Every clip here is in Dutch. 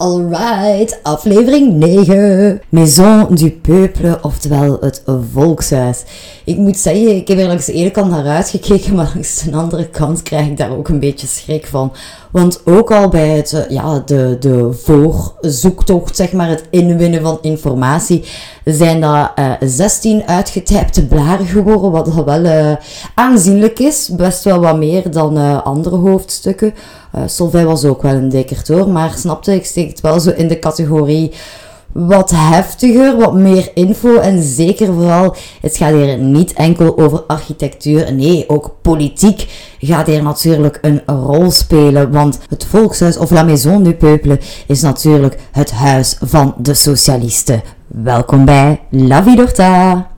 Alright, aflevering 9. Maison du Peuple, oftewel het volkshuis. Ik moet zeggen, ik heb er langs de ene kant naar uitgekeken, maar langs de andere kant krijg ik daar ook een beetje schrik van. Want ook al bij het, eh, ja, de, de voorzoektocht, zeg maar, het inwinnen van informatie, zijn dat uh, 16 uitgetypte blaren geworden, wat al wel uh, aanzienlijk is. Best wel wat meer dan andere hoofdstukken. Uh, Solvay was ook wel een dikker hoor, maar snapte, ik steek het wel zo in de categorie wat heftiger, wat meer info en zeker vooral, het gaat hier niet enkel over architectuur, nee, ook politiek gaat hier natuurlijk een rol spelen, want het Volkshuis of La Maison du Peuple is natuurlijk het huis van de socialisten. Welkom bij La Vidorta!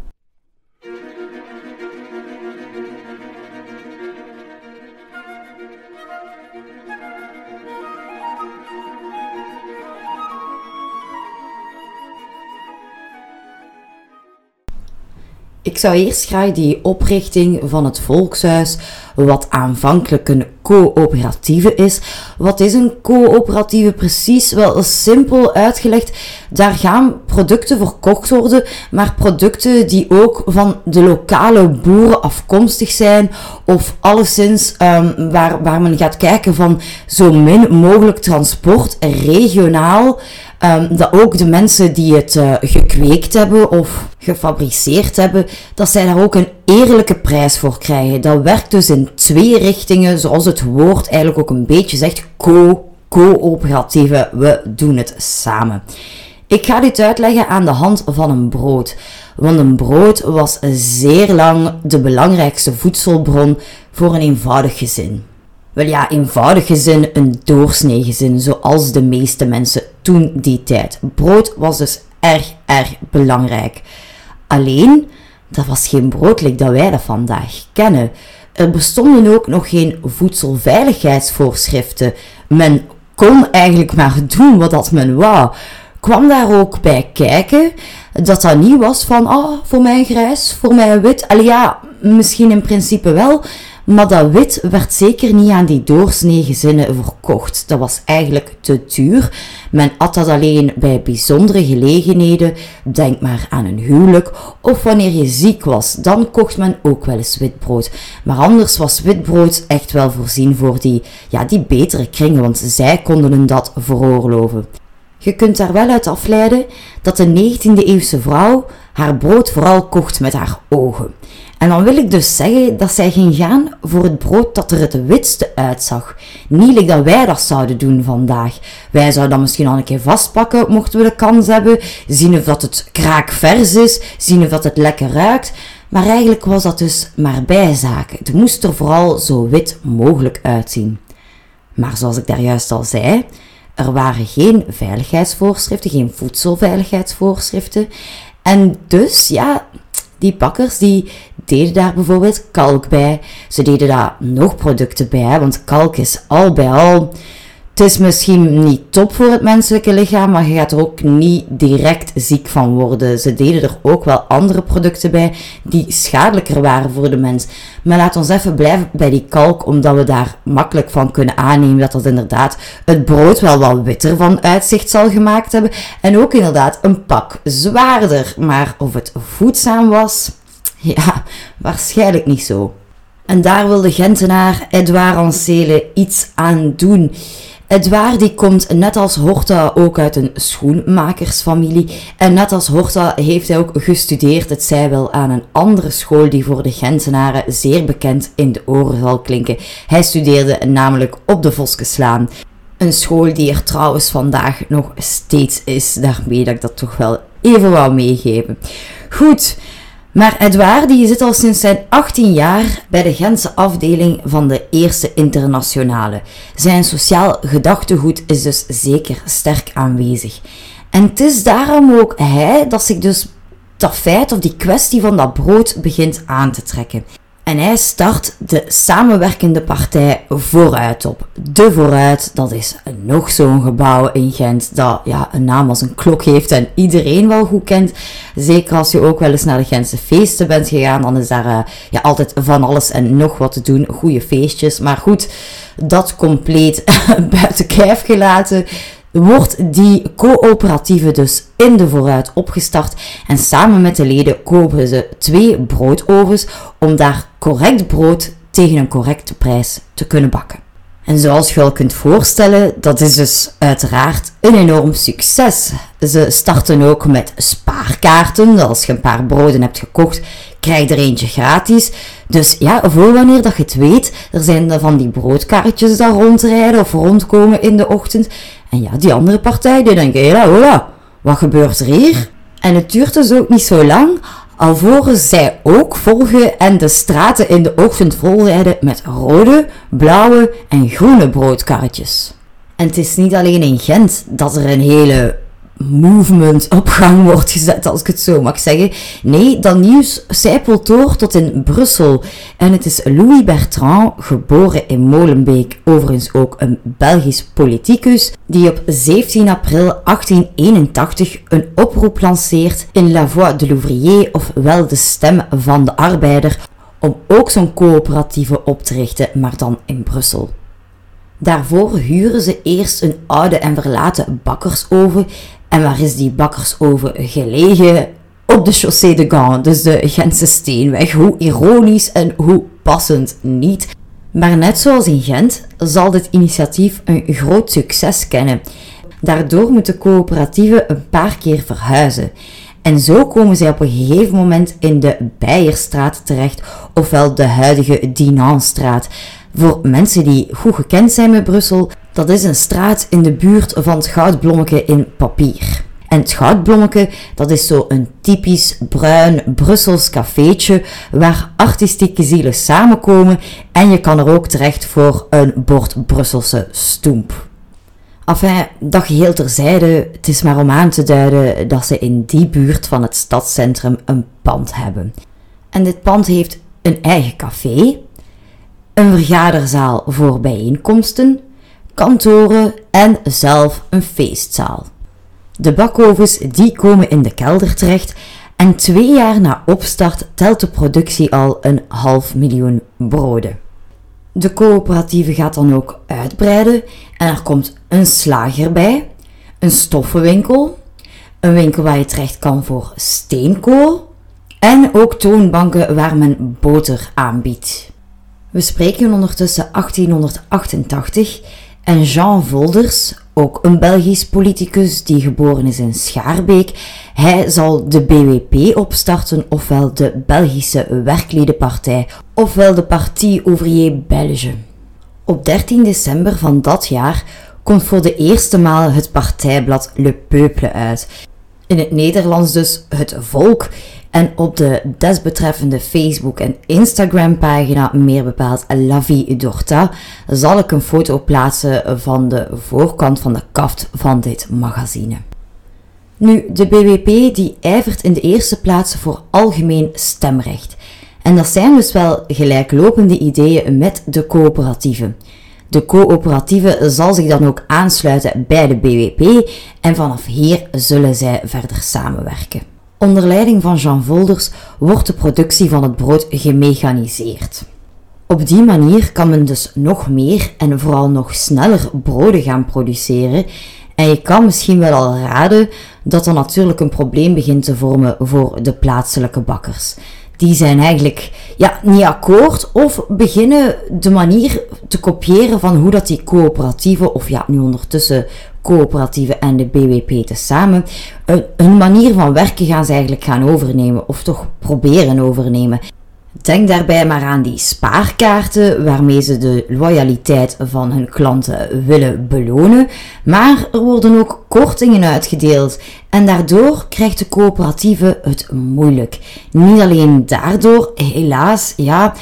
Ik zou eerst graag die oprichting van het Volkshuis, wat aanvankelijk een coöperatieve is. Wat is een coöperatieve precies? Wel simpel uitgelegd, daar gaan producten verkocht worden, maar producten die ook van de lokale boeren afkomstig zijn, of alleszins um, waar, waar men gaat kijken van zo min mogelijk transport regionaal. Um, dat ook de mensen die het uh, gekweekt hebben of gefabriceerd hebben, dat zij daar ook een eerlijke prijs voor krijgen. Dat werkt dus in twee richtingen, zoals het woord eigenlijk ook een beetje zegt, co, coöperatieve, we doen het samen. Ik ga dit uitleggen aan de hand van een brood. Want een brood was zeer lang de belangrijkste voedselbron voor een eenvoudig gezin. Wel ja, eenvoudig gezin, een doorsnee gezin, zoals de meeste mensen toen die tijd. Brood was dus erg, erg belangrijk. Alleen, dat was geen brood dat wij dat vandaag kennen. Er bestonden ook nog geen voedselveiligheidsvoorschriften. Men kon eigenlijk maar doen wat dat men wou. Kwam daar ook bij kijken dat dat niet was van, ah, oh, voor mij grijs, voor mij wit. Allee ja, misschien in principe wel, maar dat wit werd zeker niet aan die doorsnee gezinnen verkocht. Dat was eigenlijk te duur. Men at dat alleen bij bijzondere gelegenheden. Denk maar aan een huwelijk. Of wanneer je ziek was, dan kocht men ook wel eens witbrood. Maar anders was witbrood echt wel voorzien voor die, ja, die betere kringen, want zij konden hun dat veroorloven. Je kunt daar wel uit afleiden dat de 19e eeuwse vrouw haar brood vooral kocht met haar ogen. En dan wil ik dus zeggen dat zij ging gaan voor het brood dat er het witste uitzag. Niet dat wij dat zouden doen vandaag. Wij zouden dat misschien al een keer vastpakken, mochten we de kans hebben. Zien of dat het kraakvers is, zien of dat het lekker ruikt. Maar eigenlijk was dat dus maar bijzaken. Het moest er vooral zo wit mogelijk uitzien. Maar zoals ik daar juist al zei, er waren geen veiligheidsvoorschriften, geen voedselveiligheidsvoorschriften. En dus, ja, die bakkers die deden daar bijvoorbeeld kalk bij. Ze deden daar nog producten bij, want kalk is al bij al. Het is misschien niet top voor het menselijke lichaam, maar je gaat er ook niet direct ziek van worden. Ze deden er ook wel andere producten bij die schadelijker waren voor de mens. Maar laat ons even blijven bij die kalk, omdat we daar makkelijk van kunnen aannemen dat dat inderdaad het brood wel wat witter van uitzicht zal gemaakt hebben. En ook inderdaad een pak zwaarder. Maar of het voedzaam was, ja, waarschijnlijk niet zo. En daar wil de Gentenaar Edouard Ancele iets aan doen. Edouard die komt net als Horta ook uit een schoenmakersfamilie. En net als Horta heeft hij ook gestudeerd, het zij wel aan een andere school die voor de Gentenaren zeer bekend in de oren zal klinken. Hij studeerde namelijk op de Voskeslaan. Een school die er trouwens vandaag nog steeds is. Daarmee dat ik dat toch wel even wou meegeven. Goed. Maar Edouard die zit al sinds zijn 18 jaar bij de Gentse afdeling van de Eerste Internationale. Zijn sociaal gedachtegoed is dus zeker sterk aanwezig. En het is daarom ook hij dat zich dus dat feit of die kwestie van dat brood begint aan te trekken. En hij start de samenwerkende partij Vooruit op. De Vooruit, dat is nog zo'n gebouw in Gent dat ja, een naam als een klok heeft en iedereen wel goed kent. Zeker als je ook wel eens naar de Gentse feesten bent gegaan, dan is daar uh, ja, altijd van alles en nog wat te doen. Goede feestjes, maar goed, dat compleet buiten kijf gelaten. Wordt die coöperatieve dus in de vooruit opgestart en samen met de leden kopen ze twee broodovens om daar correct brood tegen een correcte prijs te kunnen bakken. En zoals je wel kunt voorstellen, dat is dus uiteraard een enorm succes. Ze starten ook met spaarkaarten. Als je een paar broden hebt gekocht, krijg er eentje gratis. Dus ja, voor wanneer dat je het weet, er zijn van die broodkaartjes daar rondrijden of rondkomen in de ochtend. En ja, die andere partij, die hela, hola, wat gebeurt er hier? En het duurt dus ook niet zo lang, alvorens zij ook volgen en de straten in de ochtend volrijden met rode, blauwe en groene broodkarretjes. En het is niet alleen in Gent dat er een hele movement op gang wordt gezet, als ik het zo mag zeggen. Nee, dat nieuws zijpelt door tot in Brussel. En het is Louis Bertrand, geboren in Molenbeek, overigens ook een Belgisch politicus, die op 17 april 1881 een oproep lanceert in La Voix de l'Ouvrier, ofwel de stem van de arbeider, om ook zo'n coöperatieve op te richten, maar dan in Brussel. Daarvoor huren ze eerst een oude en verlaten bakkersoven en waar is die bakkersoven gelegen? Op de Chaussée de Gand, dus de Gentse Steenweg. Hoe ironisch en hoe passend niet. Maar net zoals in Gent zal dit initiatief een groot succes kennen. Daardoor moeten coöperatieven een paar keer verhuizen. En zo komen zij op een gegeven moment in de Beierstraat terecht, ofwel de huidige Dinanstraat. Voor mensen die goed gekend zijn met Brussel, dat is een straat in de buurt van het Goudblommeke in papier. En het Goudblommeke, dat is zo een typisch bruin Brussels cafeetje waar artistieke zielen samenkomen en je kan er ook terecht voor een bord Brusselse stoemp. Enfin, dat geheel terzijde, het is maar om aan te duiden dat ze in die buurt van het stadscentrum een pand hebben. En dit pand heeft een eigen café, een vergaderzaal voor bijeenkomsten, kantoren en zelf een feestzaal. De bakovens die komen in de kelder terecht en twee jaar na opstart telt de productie al een half miljoen broden. De coöperatieve gaat dan ook uitbreiden en er komt een slager bij, een stoffenwinkel, een winkel waar je terecht kan voor steenkool en ook toonbanken waar men boter aanbiedt. We spreken ondertussen 1888 en Jean Volders, ook een Belgisch politicus die geboren is in Schaarbeek, hij zal de BWP opstarten, ofwel de Belgische Werkledenpartij, ofwel de Parti Ouvrier Belge. Op 13 december van dat jaar komt voor de eerste maal het partijblad Le Peuple uit. In het Nederlands dus het volk en op de desbetreffende Facebook- en Instagram-pagina, meer bepaald La Vie d'Orta, zal ik een foto plaatsen van de voorkant van de kaft van dit magazine. Nu, de BWP die ijvert in de eerste plaats voor algemeen stemrecht. En dat zijn dus wel gelijklopende ideeën met de coöperatieven. De coöperatieve zal zich dan ook aansluiten bij de BWP en vanaf hier zullen zij verder samenwerken. Onder leiding van Jean Volders wordt de productie van het brood gemechaniseerd. Op die manier kan men dus nog meer en vooral nog sneller broden gaan produceren. En je kan misschien wel al raden dat er natuurlijk een probleem begint te vormen voor de plaatselijke bakkers die zijn eigenlijk ja, niet akkoord of beginnen de manier te kopiëren van hoe dat die coöperatieven, of ja, nu ondertussen coöperatieven en de BWP tezamen, een manier van werken gaan ze eigenlijk gaan overnemen, of toch proberen overnemen. Denk daarbij maar aan die spaarkaarten waarmee ze de loyaliteit van hun klanten willen belonen. Maar er worden ook kortingen uitgedeeld en daardoor krijgt de coöperatieve het moeilijk. Niet alleen daardoor, helaas, ja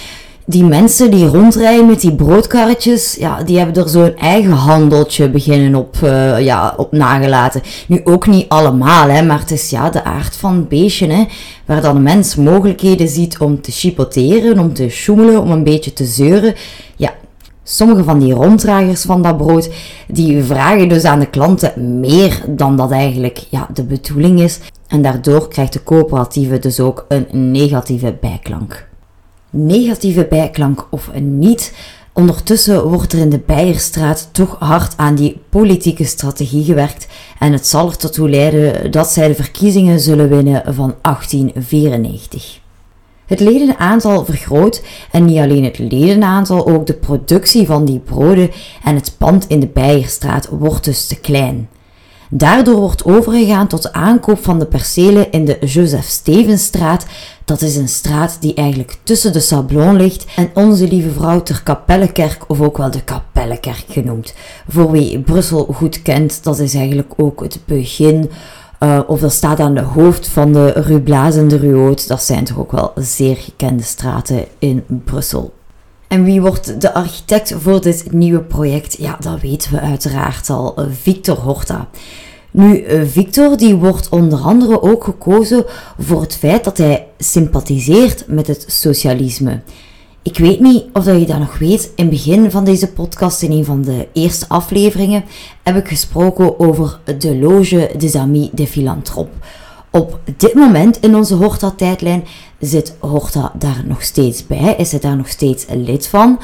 die mensen die rondrijden met die broodkarretjes, ja, die hebben er zo'n eigen handeltje beginnen op, uh, ja, op nagelaten. Nu ook niet allemaal, hè, maar het is ja, de aard van het beestje, hè, waar dan een mens mogelijkheden ziet om te chipoteren, om te schoemelen, om een beetje te zeuren. Ja, sommige van die ronddragers van dat brood, die vragen dus aan de klanten meer dan dat eigenlijk ja, de bedoeling is. En daardoor krijgt de coöperatieve dus ook een negatieve bijklank negatieve bijklank of niet. Ondertussen wordt er in de Beierstraat toch hard aan die politieke strategie gewerkt en het zal er ertoe leiden dat zij de verkiezingen zullen winnen van 1894. Het ledenaantal vergroot en niet alleen het ledenaantal, ook de productie van die broden en het pand in de Beierstraat wordt dus te klein. Daardoor wordt overgegaan tot de aankoop van de percelen in de Joseph Stevensstraat. Dat is een straat die eigenlijk tussen de Sablon ligt en Onze Lieve Vrouw ter Kapellekerk, of ook wel de Kapellekerk genoemd. Voor wie Brussel goed kent, dat is eigenlijk ook het begin uh, of dat staat aan de hoofd van de Rue Blaas en. Dat zijn toch ook wel zeer gekende straten in Brussel. En wie wordt de architect voor dit nieuwe project? Ja, dat weten we uiteraard al. Victor Horta. Nu, Victor die wordt onder andere ook gekozen voor het feit dat hij sympathiseert met het socialisme. Ik weet niet of je dat nog weet. In het begin van deze podcast, in een van de eerste afleveringen, heb ik gesproken over de Loge des Amis des Philanthropes. Op dit moment in onze Horta-tijdlijn zit Horta daar nog steeds bij, is hij daar nog steeds lid van.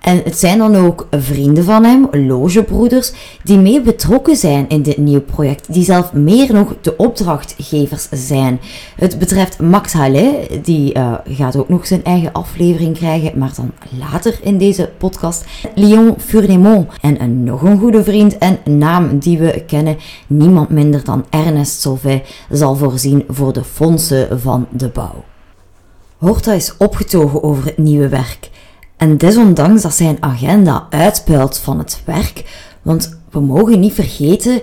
En het zijn dan ook vrienden van hem, logebroeders, die mee betrokken zijn in dit nieuwe project, die zelf meer nog de opdrachtgevers zijn. Het betreft Max Hallet, die uh, gaat ook nog zijn eigen aflevering krijgen, maar dan later in deze podcast. Leon Furnemont en een, nog een goede vriend en naam die we kennen, niemand minder dan Ernest Solvay, zal voorzien voor de fondsen van de bouw. Horta is opgetogen over het nieuwe werk. En desondanks dat zijn agenda uitpuilt van het werk, want we mogen niet vergeten,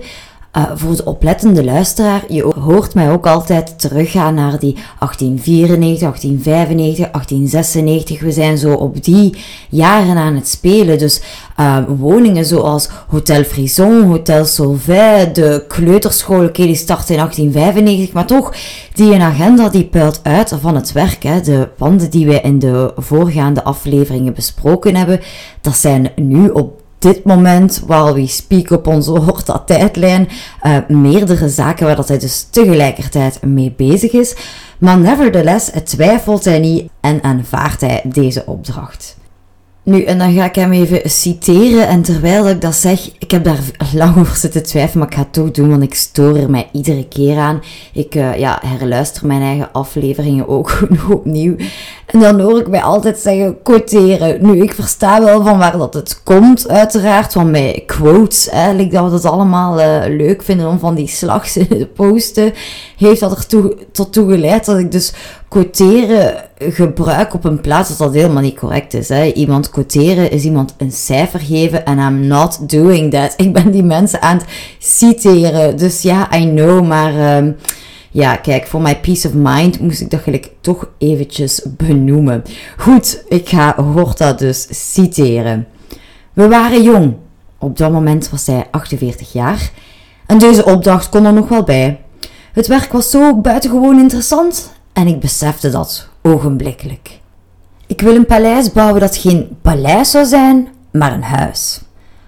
uh, voor de oplettende luisteraar, je hoort mij ook altijd teruggaan naar die 1894, 1895, 1896. We zijn zo op die jaren aan het spelen. Dus uh, woningen zoals Hotel Frison, Hotel Sauvet, de kleuterschool, oké, die start in 1895, maar toch, die een agenda die puilt uit van het werk. Hè. De panden die wij in de voorgaande afleveringen besproken hebben, dat zijn nu op dit moment, while we speak op onze Horta tijdlijn, uh, meerdere zaken waar dat hij dus tegelijkertijd mee bezig is. Maar nevertheless twijfelt hij niet en aanvaardt hij deze opdracht. Nu, en dan ga ik hem even citeren. En terwijl ik dat zeg, ik heb daar lang over zitten twijfelen, maar ik ga het toch doen, want ik stoor er mij iedere keer aan. Ik uh, ja, herluister mijn eigen afleveringen ook opnieuw. En dan hoor ik mij altijd zeggen, quoteren. Nu, ik versta wel van waar dat het komt, uiteraard. Want bij quotes, eigenlijk dat we het allemaal uh, leuk vinden om van die slagzinnen te posten, heeft dat er toe, tot toe geleid dat ik dus quoteren gebruik op een plaats dat dat helemaal niet correct is. Hè. Iemand quoteren is iemand een cijfer geven en I'm not doing that. Ik ben die mensen aan het citeren. Dus ja, I know, maar... Uh, ja, kijk, voor mijn peace of mind moest ik dat gelijk toch eventjes benoemen. Goed, ik ga Horta dus citeren. We waren jong. Op dat moment was hij 48 jaar. En deze opdracht kon er nog wel bij. Het werk was zo buitengewoon interessant en ik besefte dat ogenblikkelijk. Ik wil een paleis bouwen dat geen paleis zou zijn, maar een huis.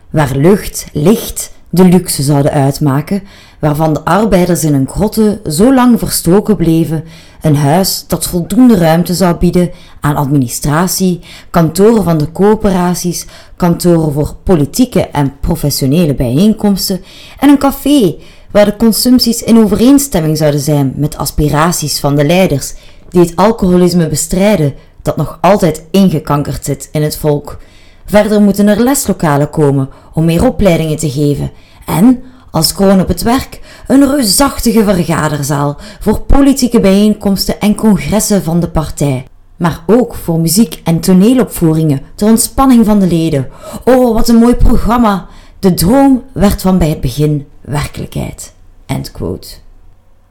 Waar lucht, licht de luxe zouden uitmaken, waarvan de arbeiders in een grotte zo lang verstoken bleven, een huis dat voldoende ruimte zou bieden aan administratie, kantoren van de coöperaties, kantoren voor politieke en professionele bijeenkomsten en een café waar de consumpties in overeenstemming zouden zijn met aspiraties van de leiders die het alcoholisme bestrijden dat nog altijd ingekankerd zit in het volk. Verder moeten er leslokalen komen om meer opleidingen te geven en, als kroon op het werk, een reusachtige vergaderzaal voor politieke bijeenkomsten en congressen van de partij. Maar ook voor muziek- en toneelopvoeringen ter ontspanning van de leden. Oh, wat een mooi programma! De droom werd van bij het begin werkelijkheid. End quote.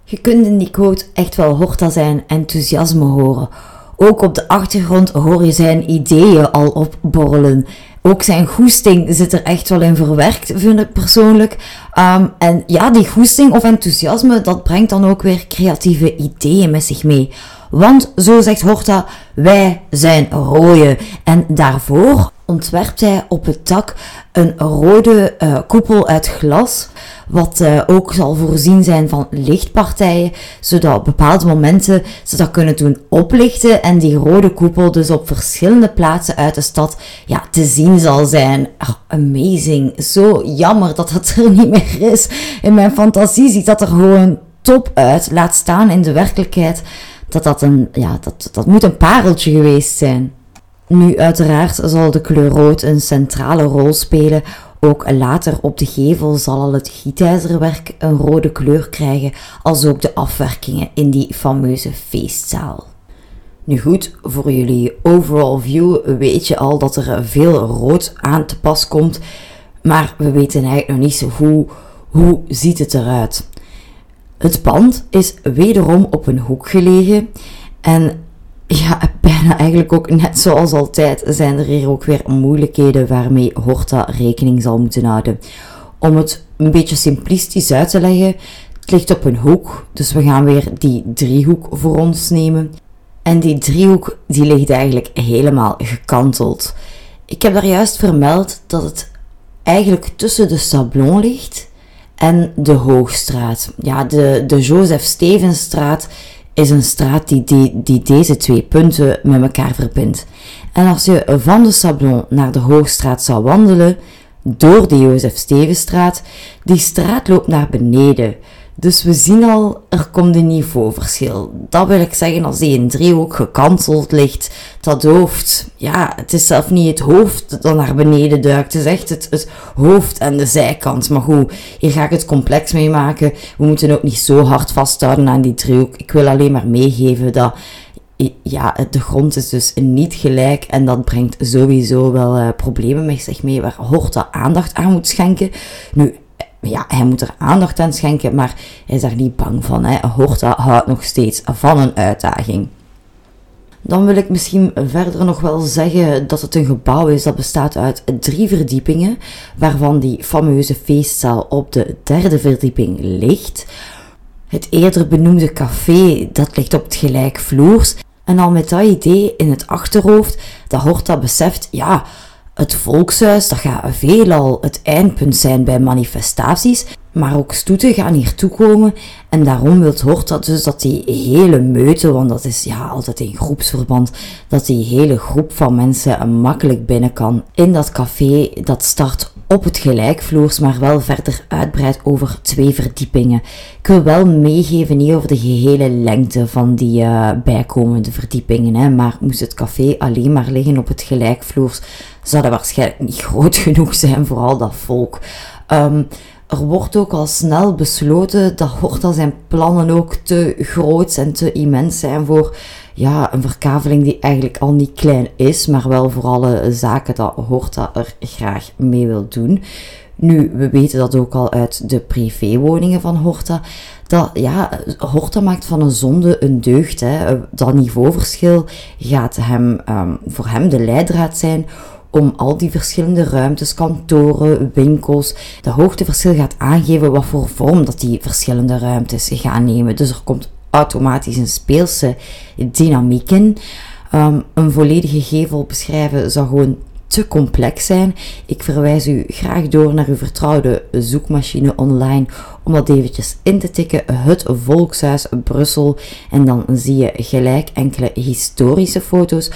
Je kunt in die quote echt wel Horta zijn enthousiasme horen. Ook op de achtergrond hoor je zijn ideeën al opborrelen. Ook zijn goesting zit er echt wel in verwerkt, vind ik persoonlijk. Um, en ja, die goesting of enthousiasme, dat brengt dan ook weer creatieve ideeën met zich mee. Want, zo zegt Horta, wij zijn rooien. En daarvoor ontwerpt hij op het dak een rode uh, koepel uit glas, wat uh, ook zal voorzien zijn van lichtpartijen, zodat op bepaalde momenten ze dat kunnen doen oplichten en die rode koepel dus op verschillende plaatsen uit de stad ja, te zien zal zijn. Oh, amazing. Zo jammer dat dat er niet meer is. In mijn fantasie ziet dat er gewoon top uit. Laat staan in de werkelijkheid dat dat een, ja, dat, dat moet een pareltje geweest zijn. Nu, uiteraard zal de kleur rood een centrale rol spelen. Ook later op de gevel zal al het gietijzerwerk een rode kleur krijgen, als ook de afwerkingen in die fameuze feestzaal. Nu goed, voor jullie overall view weet je al dat er veel rood aan te pas komt, maar we weten eigenlijk nog niet zo hoe, hoe ziet het eruit. Het pand is wederom op een hoek gelegen en ja, bijna eigenlijk ook net zoals altijd zijn er hier ook weer moeilijkheden waarmee Horta rekening zal moeten houden. Om het een beetje simplistisch uit te leggen, het ligt op een hoek, dus we gaan weer die driehoek voor ons nemen. En die driehoek die ligt eigenlijk helemaal gekanteld. Ik heb daar juist vermeld dat het eigenlijk tussen de Sablon ligt en de Hoogstraat. Ja, de, de Joseph Stevensstraat is een straat die, die, die deze twee punten met elkaar verbindt. En als je van de Sablon naar de Hoogstraat zou wandelen, door de Jozef Stevenstraat, die straat loopt naar beneden. Dus we zien al, er komt een niveauverschil. Dat wil ik zeggen, als die in driehoek gekanteld ligt, dat hoofd, ja, het is zelf niet het hoofd dat naar beneden duikt. Het is echt het, hoofd en de zijkant. Maar goed, hier ga ik het complex mee maken. We moeten ook niet zo hard vasthouden aan die driehoek. Ik wil alleen maar meegeven dat ja, de grond is dus niet gelijk en dat brengt sowieso wel uh, problemen met zich mee waar Horta aandacht aan moet schenken. Nu, ja, hij moet er aandacht aan schenken, maar hij is daar niet bang van. Hè. Horta houdt nog steeds van een uitdaging. Dan wil ik misschien verder nog wel zeggen dat het een gebouw is dat bestaat uit drie verdiepingen, waarvan die fameuze feestzaal op de derde verdieping ligt. Het eerder benoemde café, dat ligt op het gelijkvloers. En al met dat idee in het achterhoofd, dat Horta beseft, ja, het volkshuis, dat gaat veelal het eindpunt zijn bij manifestaties, maar ook stoeten gaan hier toekomen en daarom wil Hort dat dus dat die hele meute, want dat is ja altijd in groepsverband, dat die hele groep van mensen makkelijk binnen kan in dat café dat start op het gelijkvloers, maar wel verder uitbreidt over twee verdiepingen. Ik wil wel meegeven niet over de gehele lengte van die uh, bijkomende verdiepingen, hè, maar moest het café alleen maar liggen op het gelijkvloers, zou dat waarschijnlijk niet groot genoeg zijn voor al dat volk. Um, er wordt ook al snel besloten dat Horta zijn plannen ook te groot en te immens zijn voor ja, een verkaveling die eigenlijk al niet klein is, maar wel voor alle zaken dat Horta er graag mee wil doen. Nu, we weten dat ook al uit de privéwoningen van Horta. Dat, ja, Horta maakt van een zonde een deugd. Hè. Dat niveauverschil gaat hem, um, voor hem de leidraad zijn om al die verschillende ruimtes, kantoren, winkels, de hoogteverschil gaat aangeven wat voor vorm dat die verschillende ruimtes gaan nemen. Dus er komt automatisch een speelse dynamiek in. Um, een volledige gevel beschrijven zou gewoon te complex zijn. Ik verwijs u graag door naar uw vertrouwde zoekmachine online om dat eventjes in te tikken. Het Volkshuis Brussel. En dan zie je gelijk enkele historische foto's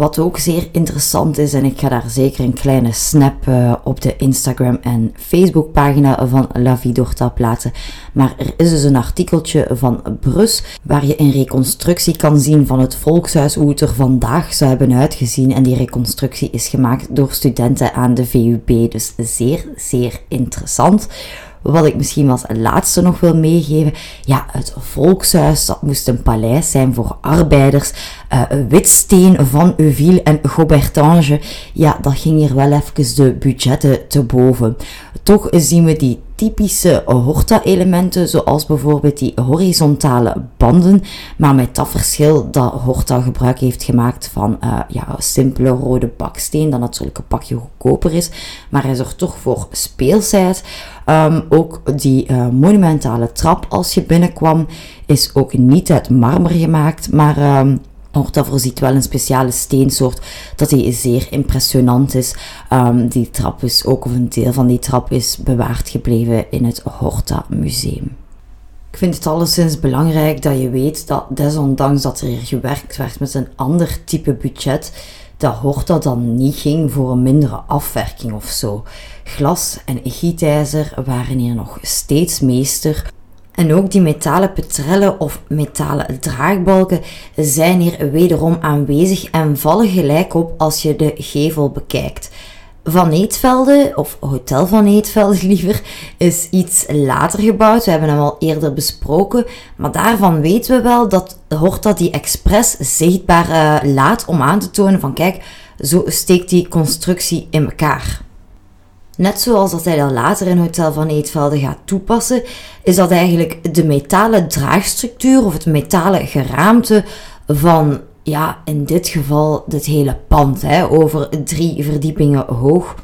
wat ook zeer interessant is, en ik ga daar zeker een kleine snap uh, op de Instagram en Facebook pagina van La Vie d'Horta plaatsen. Maar er is dus een artikeltje van Brus, waar je een reconstructie kan zien van het volkshuis, hoe het er vandaag zou hebben uitgezien. En die reconstructie is gemaakt door studenten aan de VUB, dus zeer, zeer interessant. Wat ik misschien als laatste nog wil meegeven. Ja, het volkshuis, dat moest een paleis zijn voor arbeiders. Uh, Witsteen van Euville en Gobertange. Ja, dat ging hier wel even de budgetten te boven. Toch zien we die typische Horta-elementen, zoals bijvoorbeeld die horizontale banden, maar met dat verschil dat Horta gebruik heeft gemaakt van uh, ja, simpele rode baksteen, dat natuurlijk een pakje goedkoper is, maar hij zorgt toch voor speelsheid. Um, ook die uh, monumentale trap als je binnenkwam is ook niet uit marmer gemaakt, maar um, voorziet wel een speciale steensoort dat die zeer impressionant is. Um, die trap is ook, of een deel van die trap is bewaard gebleven in het Horta Museum. Ik vind het alleszins belangrijk dat je weet dat desondanks dat er hier gewerkt werd met een ander type budget, dat Horta dan niet ging voor een mindere afwerking of zo. Glas en gietijzer waren hier nog steeds meester. En ook die metalen petrellen of metalen draagbalken zijn hier wederom aanwezig en vallen gelijk op als je de gevel bekijkt. Van Eetvelde, of Hotel van Eetvelde liever, is iets later gebouwd. We hebben hem al eerder besproken. Maar daarvan weten we wel dat Horta die expres zichtbaar uh, laat om aan te tonen van kijk, zo steekt die constructie in elkaar. Net zoals dat hij dat later in Hotel van Eetvelde gaat toepassen, is dat eigenlijk de metalen draagstructuur of het metalen geraamte van ja, in dit geval dit hele pand, hè, over drie verdiepingen hoog.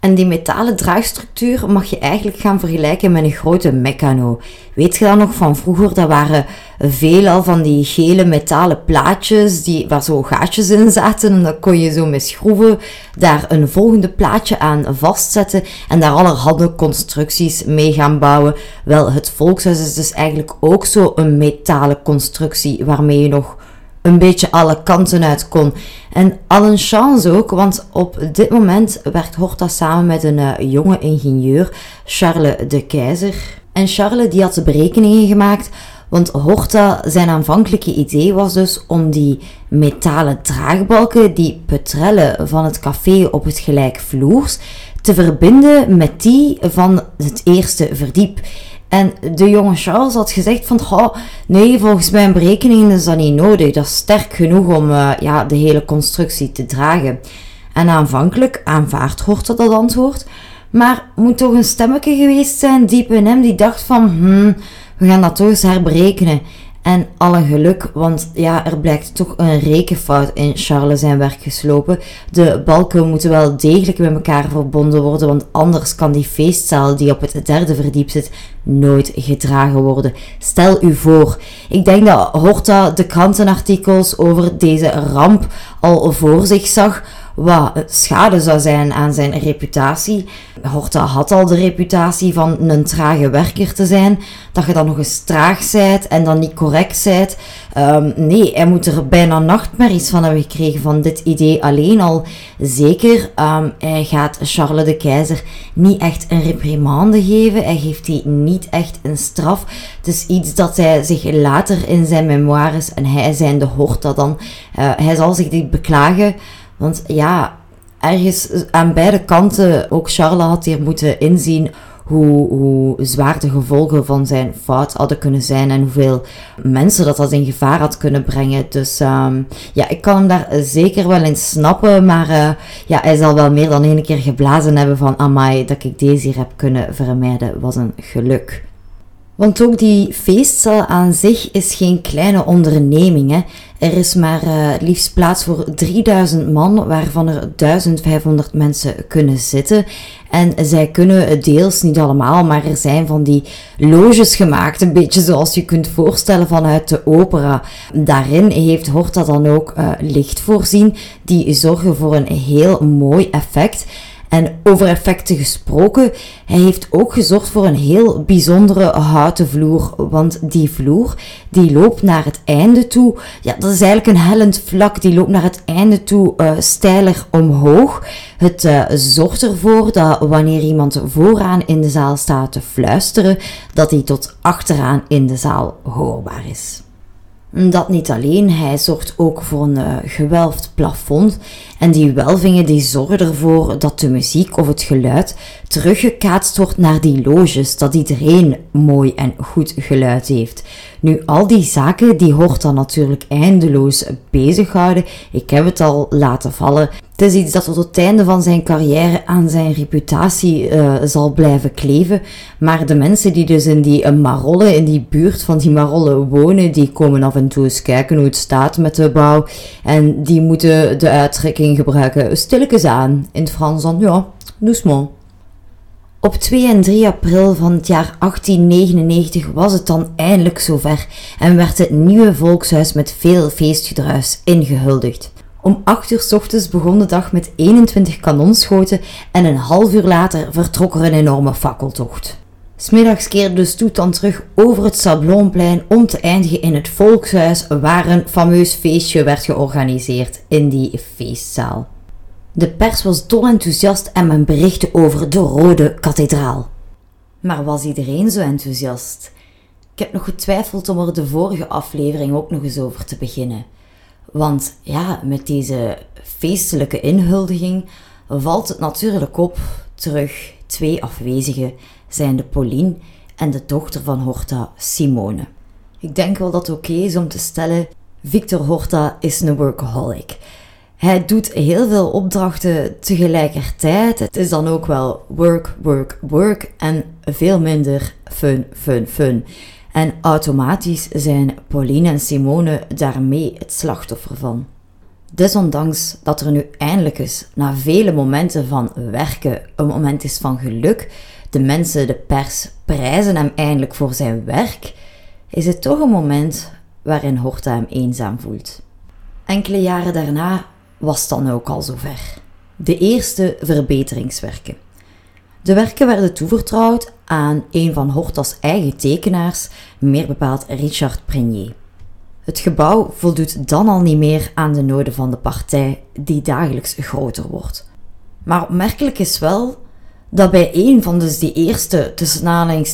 En die metalen draagstructuur mag je eigenlijk gaan vergelijken met een grote meccano. Weet je dat nog van vroeger? Dat waren veelal van die gele metalen plaatjes die, waar zo gaatjes in zaten. En dan kon je zo met schroeven daar een volgende plaatje aan vastzetten. En daar allerhande constructies mee gaan bouwen. Wel, het volkshuis is dus eigenlijk ook zo een metalen constructie waarmee je nog een beetje alle kanten uit kon. En al een chance ook, want op dit moment werkt Horta samen met een uh, jonge ingenieur, Charles de Keizer. En Charles die had de berekeningen gemaakt, want Horta zijn aanvankelijke idee was dus om die metalen draagbalken, die petrellen van het café op het gelijkvloers, te verbinden met die van het eerste verdiep. En de jonge Charles had gezegd van, oh, nee, volgens mijn berekeningen is dat niet nodig. Dat is sterk genoeg om uh, ja, de hele constructie te dragen. En aanvankelijk aanvaardt Horta dat antwoord. Maar moet toch een stemmetje geweest zijn diep in hem die dacht van, hmm, we gaan dat toch eens herberekenen. En alle geluk, want ja, er blijkt toch een rekenfout in Charles zijn werk geslopen. De balken moeten wel degelijk met elkaar verbonden worden, want anders kan die feestzaal die op het derde verdiep zit nooit gedragen worden. Stel u voor, ik denk dat Horta de krantenartikels over deze ramp al voor zich zag wat schade zou zijn aan zijn reputatie. Horta had al de reputatie van een trage werker te zijn. Dat je dan nog eens traag zijt en dan niet correct zijt. Um, nee, hij moet er bijna nachtmerries van hebben gekregen van dit idee alleen al. Zeker, um, hij gaat Charles de Keizer niet echt een reprimande geven. Hij geeft die niet echt een straf. Het is iets dat hij zich later in zijn memoires, en hij zijn de Horta dan, uh, hij zal zich dit beklagen. Want ja, ergens aan beide kanten, ook Charles had hier moeten inzien hoe, hoe zwaar de gevolgen van zijn fout hadden kunnen zijn en hoeveel mensen dat dat in gevaar had kunnen brengen. Dus um, ja, ik kan hem daar zeker wel in snappen, maar uh, ja, hij zal wel meer dan één keer geblazen hebben van amai, dat ik deze hier heb kunnen vermijden, was een geluk. Want ook die feestzaal aan zich is geen kleine onderneming. Hè. Er is maar uh, liefst plaats voor 3000 man, waarvan er 1500 mensen kunnen zitten. En zij kunnen deels, niet allemaal, maar er zijn van die loges gemaakt. Een beetje zoals je kunt voorstellen vanuit de opera. Daarin heeft Horta dan ook uh, licht voorzien, die zorgen voor een heel mooi effect. En over effecten gesproken, hij heeft ook gezorgd voor een heel bijzondere houten vloer. Want die vloer, die loopt naar het einde toe. Ja, dat is eigenlijk een hellend vlak. Die loopt naar het einde toe uh, steiler omhoog. Het uh, zorgt ervoor dat wanneer iemand vooraan in de zaal staat te fluisteren, dat hij tot achteraan in de zaal hoorbaar is. Dat niet alleen, hij zorgt ook voor een uh, gewelfd plafond. En die welvingen die zorgen ervoor dat de muziek of het geluid teruggekaatst wordt naar die loges, dat iedereen mooi en goed geluid heeft. Nu, al die zaken die hoort dan natuurlijk eindeloos bezighouden. Ik heb het al laten vallen. Het is iets dat tot het einde van zijn carrière aan zijn reputatie uh, zal blijven kleven. Maar de mensen die dus in die uh, Marolle, in die buurt van die Marolle wonen, die komen af en toe eens kijken hoe het staat met de bouw. En die moeten de uittrekking gebruiken stilletjes aan. In het Frans dan, ja, doucement. Op 2 en 3 april van het jaar 1899 was het dan eindelijk zover en werd het nieuwe volkshuis met veel feestgedruis ingehuldigd. Om 8 uur s ochtends begon de dag met 21 kanonschoten en een half uur later vertrok er een enorme fakkeltocht. Smiddags keerde de stoet dan terug over het Sablonplein om te eindigen in het volkshuis waar een fameus feestje werd georganiseerd in die feestzaal. De pers was dolenthousiast en men berichtte over de Rode Kathedraal. Maar was iedereen zo enthousiast? Ik heb nog getwijfeld om er de vorige aflevering ook nog eens over te beginnen. Want ja, met deze feestelijke inhuldiging valt het natuurlijk op terug twee afwezigen zijn de Pauline en de dochter van Horta, Simone. Ik denk wel dat het oké is om te stellen, Victor Horta is een workaholic. Hij doet heel veel opdrachten tegelijkertijd. Het is dan ook wel work, work, work en veel minder fun, fun, fun. En automatisch zijn Pauline en Simone daarmee het slachtoffer van. Desondanks dat er nu eindelijk eens, na vele momenten van werken, een moment is van geluk, de mensen, de pers, prijzen hem eindelijk voor zijn werk, is het toch een moment waarin Horta hem eenzaam voelt. Enkele jaren daarna was dan ook al zover. De eerste verbeteringswerken. De werken werden toevertrouwd aan een van Hortas eigen tekenaars, meer bepaald Richard Prenier. Het gebouw voldoet dan al niet meer aan de noden van de partij, die dagelijks groter wordt. Maar opmerkelijk is wel dat bij een van dus die eerste tussen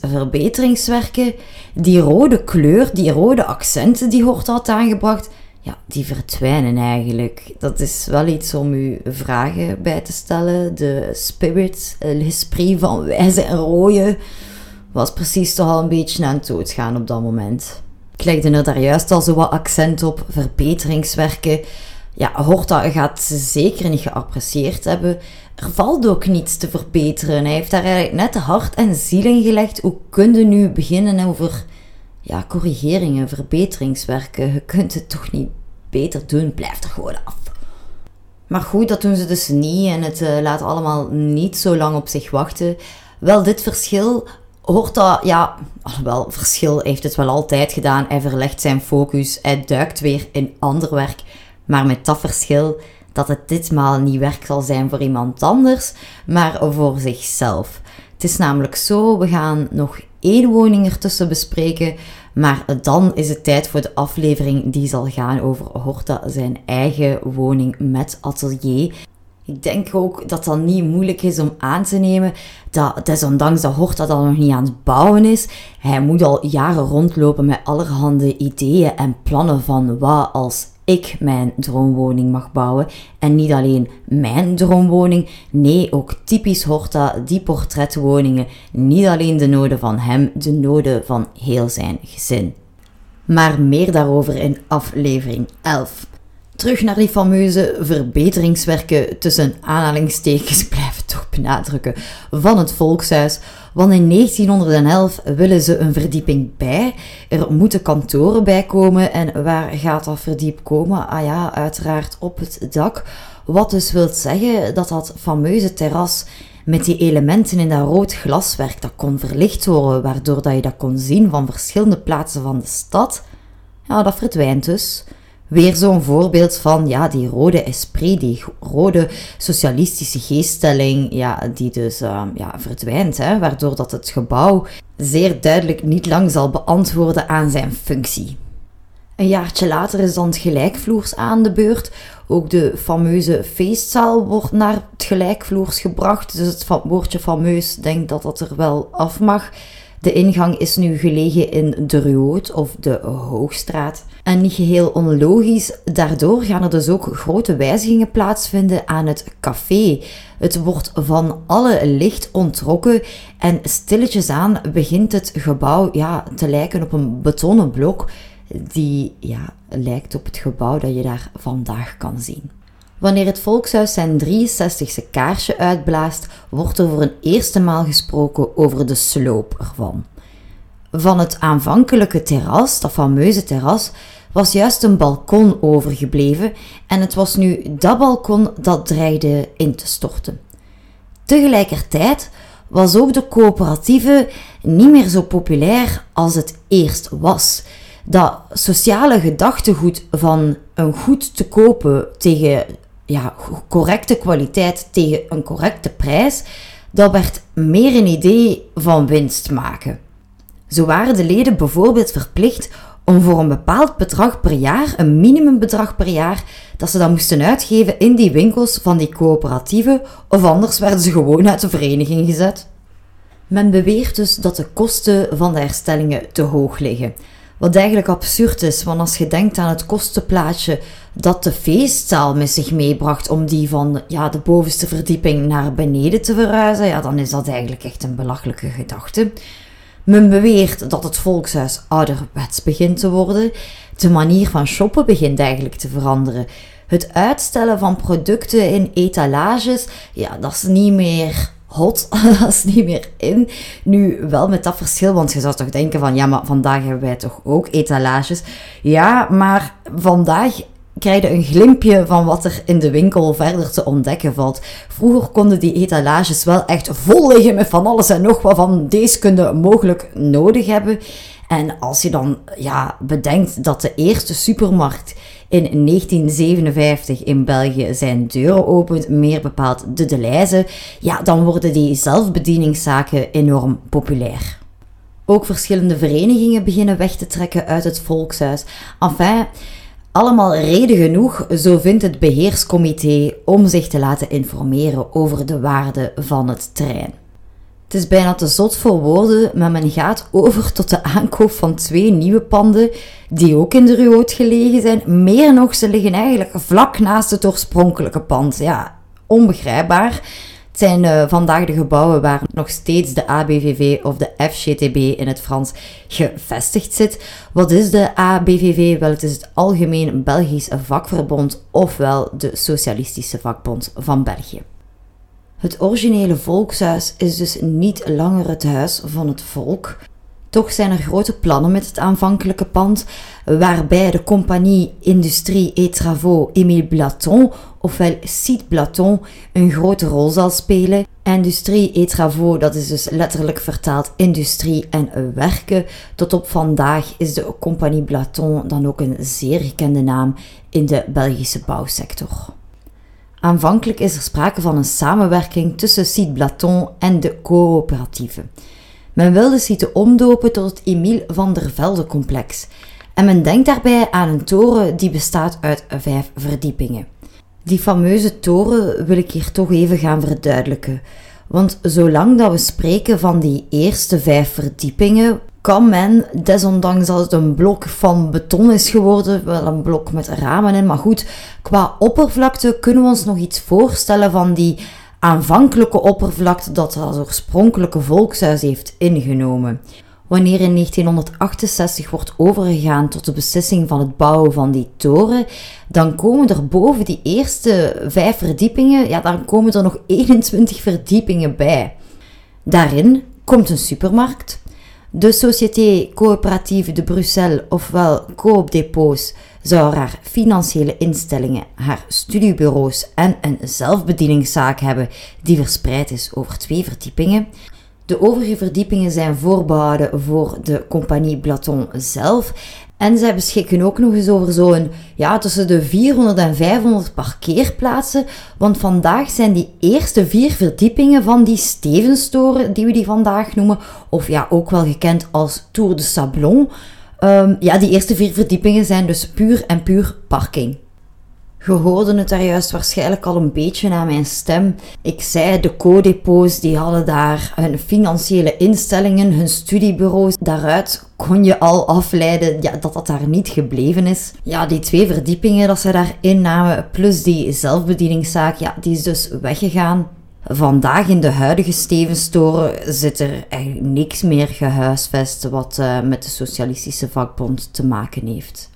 verbeteringswerken, die rode kleur, die rode accenten die Hort had aangebracht, ja, die verdwijnen eigenlijk. Dat is wel iets om u vragen bij te stellen. De spirit, l'esprit van wijze en rode, was precies toch al een beetje aan het doodgaan op dat moment. Ik legde er daar juist al zo wat accent op, verbeteringswerken. Ja, Horta gaat ze zeker niet geapprecieerd hebben. Er valt ook niets te verbeteren. Hij heeft daar eigenlijk net hart en ziel in gelegd. Hoe kun je nu beginnen over ja, corrigeringen, verbeteringswerken? Je kunt het toch niet beter doen? Blijf er gewoon af. Maar goed, dat doen ze dus niet en het uh, laat allemaal niet zo lang op zich wachten. Wel, dit verschil hoort dat, ja, wel, verschil heeft het wel altijd gedaan. Hij verlegt zijn focus, hij duikt weer in ander werk. Maar met dat verschil dat het ditmaal niet werk zal zijn voor iemand anders, maar voor zichzelf. Het is namelijk zo, we gaan nog één woning ertussen bespreken, maar dan is het tijd voor de aflevering die zal gaan over Horta zijn eigen woning met atelier. Ik denk ook dat dat niet moeilijk is om aan te nemen dat desondanks dat Horta dan nog niet aan het bouwen is, hij moet al jaren rondlopen met allerhande ideeën en plannen van wat als ik mijn droomwoning mag bouwen. En niet alleen mijn droomwoning, nee, ook typisch Horta, die portretwoningen. Niet alleen de noden van hem, de noden van heel zijn gezin. Maar meer daarover in aflevering 11. Terug naar die fameuze verbeteringswerken tussen aanhalingstekens blijven toch benadrukken van het volkshuis. Want in 1911 willen ze een verdieping bij. Er moeten kantoren bij komen. En waar gaat dat verdiep komen? Ah ja, uiteraard op het dak. Wat dus wil zeggen dat dat fameuze terras met die elementen in dat rood glaswerk, dat kon verlicht worden, waardoor dat je dat kon zien van verschillende plaatsen van de stad, ja, dat verdwijnt dus. Weer zo'n voorbeeld van ja, die rode esprit, die rode socialistische geeststelling, ja, die dus uh, ja, verdwijnt, hè, waardoor dat het gebouw zeer duidelijk niet lang zal beantwoorden aan zijn functie. Een jaartje later is dan het gelijkvloers aan de beurt. Ook de fameuze feestzaal wordt naar het gelijkvloers gebracht. Dus het woordje fameus denkt dat dat er wel af mag. De ingang is nu gelegen in de Ruoot of de Hoogstraat. En niet geheel onlogisch, daardoor gaan er dus ook grote wijzigingen plaatsvinden aan het café. Het wordt van alle licht ontrokken en stilletjes aan begint het gebouw ja, te lijken op een betonnen blok die ja, lijkt op het gebouw dat je daar vandaag kan zien. Wanneer het volkshuis zijn 63ste kaarsje uitblaast, wordt er voor een eerste maal gesproken over de sloop ervan. Van het aanvankelijke terras, dat fameuze terras, was juist een balkon overgebleven en het was nu dat balkon dat dreigde in te storten. Tegelijkertijd was ook de coöperatieve niet meer zo populair als het eerst was. Dat sociale gedachtegoed van een goed te kopen tegen ja, correcte kwaliteit, tegen een correcte prijs, dat werd meer een idee van winst maken. Zo waren de leden bijvoorbeeld verplicht om voor een bepaald bedrag per jaar, een minimumbedrag per jaar, dat ze dan moesten uitgeven in die winkels van die coöperatieven, of anders werden ze gewoon uit de vereniging gezet. Men beweert dus dat de kosten van de herstellingen te hoog liggen. Wat eigenlijk absurd is, want als je denkt aan het kostenplaatje dat de feestzaal met zich meebracht om die van ja, de bovenste verdieping naar beneden te verhuizen, ja, dan is dat eigenlijk echt een belachelijke gedachte. Men beweert dat het volkshuis ouderwets begint te worden. De manier van shoppen begint eigenlijk te veranderen. Het uitstellen van producten in etalages, ja, dat is niet meer hot, is niet meer in. Nu wel met dat verschil, want je zou toch denken van ja, maar vandaag hebben wij toch ook etalages. Ja, maar vandaag krijg je een glimpje van wat er in de winkel verder te ontdekken valt. Vroeger konden die etalages wel echt vol liggen met van alles en nog wat van deze kunnen mogelijk nodig hebben. En als je dan ja, bedenkt dat de eerste supermarkt in 1957 in België zijn deuren opent, meer bepaald de Deleuze, ja, dan worden die zelfbedieningszaken enorm populair. Ook verschillende verenigingen beginnen weg te trekken uit het volkshuis. Enfin, allemaal reden genoeg, zo vindt het beheerscomité, om zich te laten informeren over de waarde van het terrein. Het is bijna te zot voor woorden, maar men gaat over tot de aankoop van twee nieuwe panden, die ook in de Ruoot gelegen zijn. Meer nog, ze liggen eigenlijk vlak naast het oorspronkelijke pand. Ja, onbegrijpbaar. Het zijn uh, vandaag de gebouwen waar nog steeds de ABVV of de FGTB in het Frans gevestigd zit. Wat is de ABVV? Wel, het is het Algemeen Belgisch Vakverbond, ofwel de Socialistische Vakbond van België. Het originele volkshuis is dus niet langer het huis van het volk. Toch zijn er grote plannen met het aanvankelijke pand, waarbij de compagnie Industrie et Travaux Émile Blaton, ofwel Cite Blaton, een grote rol zal spelen. Industrie et Travaux, dat is dus letterlijk vertaald industrie en werken. Tot op vandaag is de compagnie Blaton dan ook een zeer gekende naam in de Belgische bouwsector. Aanvankelijk is er sprake van een samenwerking tussen Cite Blaton en de coöperatieve. Men wil de site omdopen tot het Emile van der Velde complex. En men denkt daarbij aan een toren die bestaat uit vijf verdiepingen. Die fameuze toren wil ik hier toch even gaan verduidelijken. Want zolang dat we spreken van die eerste vijf verdiepingen, kan men, desondanks dat het een blok van beton is geworden, wel een blok met ramen in, maar goed, qua oppervlakte kunnen we ons nog iets voorstellen van die aanvankelijke oppervlakte dat het oorspronkelijke volkshuis heeft ingenomen. Wanneer in 1968 wordt overgegaan tot de beslissing van het bouwen van die toren, dan komen er boven die eerste vijf verdiepingen, ja, dan komen er nog 21 verdiepingen bij. Daarin komt een supermarkt, de Société Coopérative de Bruxelles, ofwel Coop Depots, zou haar financiële instellingen, haar studiebureaus en een zelfbedieningszaak hebben die verspreid is over twee verdiepingen. De overige verdiepingen zijn voorbehouden voor de compagnie Blaton zelf. En zij beschikken ook nog eens over zo'n, ja, tussen de 400 en 500 parkeerplaatsen. Want vandaag zijn die eerste vier verdiepingen van die Stevenstoren, die we die vandaag noemen, of ja, ook wel gekend als Tour de Sablon. Um, ja, die eerste vier verdiepingen zijn dus puur en puur parking. Je hoorde het daar juist waarschijnlijk al een beetje aan mijn stem. Ik zei, de co-depots die hadden daar hun financiële instellingen, hun studiebureaus. Daaruit kon je al afleiden ja, dat dat daar niet gebleven is. Ja, die twee verdiepingen dat ze daar innamen, plus die zelfbedieningszaak, ja, die is dus weggegaan. Vandaag in de huidige Stevenstoren zit er eigenlijk niks meer gehuisvest wat uh, met de Socialistische Vakbond te maken heeft.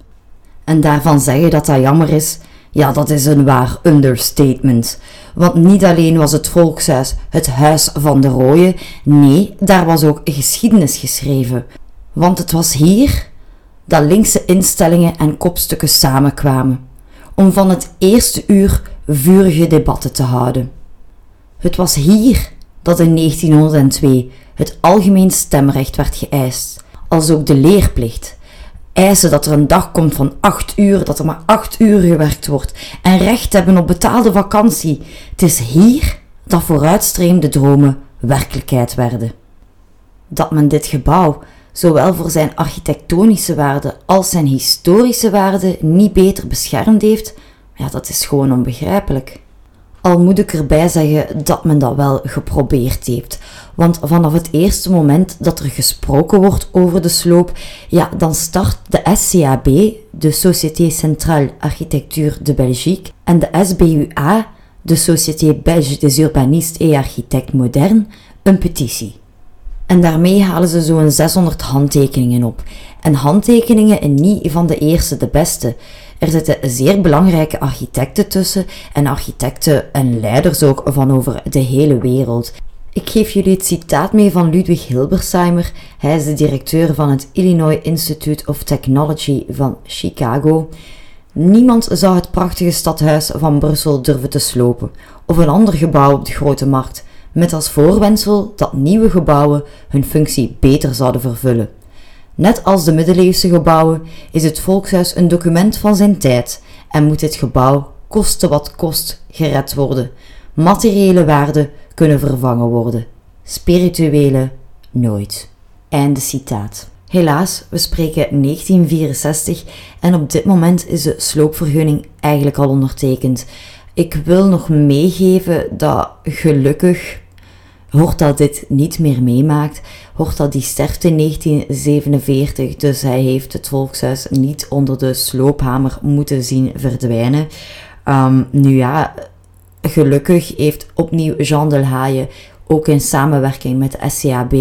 En daarvan zeggen dat dat jammer is, ja, dat is een waar understatement. Want niet alleen was het volkshuis het huis van de rooien, nee, daar was ook geschiedenis geschreven. Want het was hier dat linkse instellingen en kopstukken samenkwamen, om van het eerste uur vurige debatten te houden. Het was hier dat in 1902 het algemeen stemrecht werd geëist, als ook de leerplicht. Eisen dat er een dag komt van 8 uur, dat er maar 8 uur gewerkt wordt en recht hebben op betaalde vakantie. Het is hier dat vooruitstreemde dromen werkelijkheid werden. Dat men dit gebouw, zowel voor zijn architectonische waarde als zijn historische waarde, niet beter beschermd heeft, ja, dat is gewoon onbegrijpelijk. Al moet ik erbij zeggen dat men dat wel geprobeerd heeft. Want vanaf het eerste moment dat er gesproken wordt over de sloop, ja, dan start de SCAB, de Société Centrale Architecture de Belgique, en de SBUA, de Société Belge des Urbanistes et Architectes Modernes, een petitie. En daarmee halen ze zo'n 600 handtekeningen op. En handtekeningen niet van de eerste, de beste. Er zitten zeer belangrijke architecten tussen en architecten en leiders ook van over de hele wereld. Ik geef jullie het citaat mee van Ludwig Hilbersheimer. Hij is de directeur van het Illinois Institute of Technology van Chicago. Niemand zou het prachtige stadhuis van Brussel durven te slopen, of een ander gebouw op de grote markt, met als voorwendsel dat nieuwe gebouwen hun functie beter zouden vervullen. Net als de middeleeuwse gebouwen is het volkshuis een document van zijn tijd en moet dit gebouw, koste wat kost, gered worden. Materiële waarden kunnen vervangen worden, spirituele nooit. Einde citaat. Helaas, we spreken 1964 en op dit moment is de sloopvergunning eigenlijk al ondertekend. Ik wil nog meegeven dat gelukkig dat dit niet meer meemaakt. dat die sterft in 1947, dus hij heeft het volkshuis niet onder de sloophamer moeten zien verdwijnen. Um, nu ja, gelukkig heeft opnieuw Jean Delhaye ook in samenwerking met de SCAB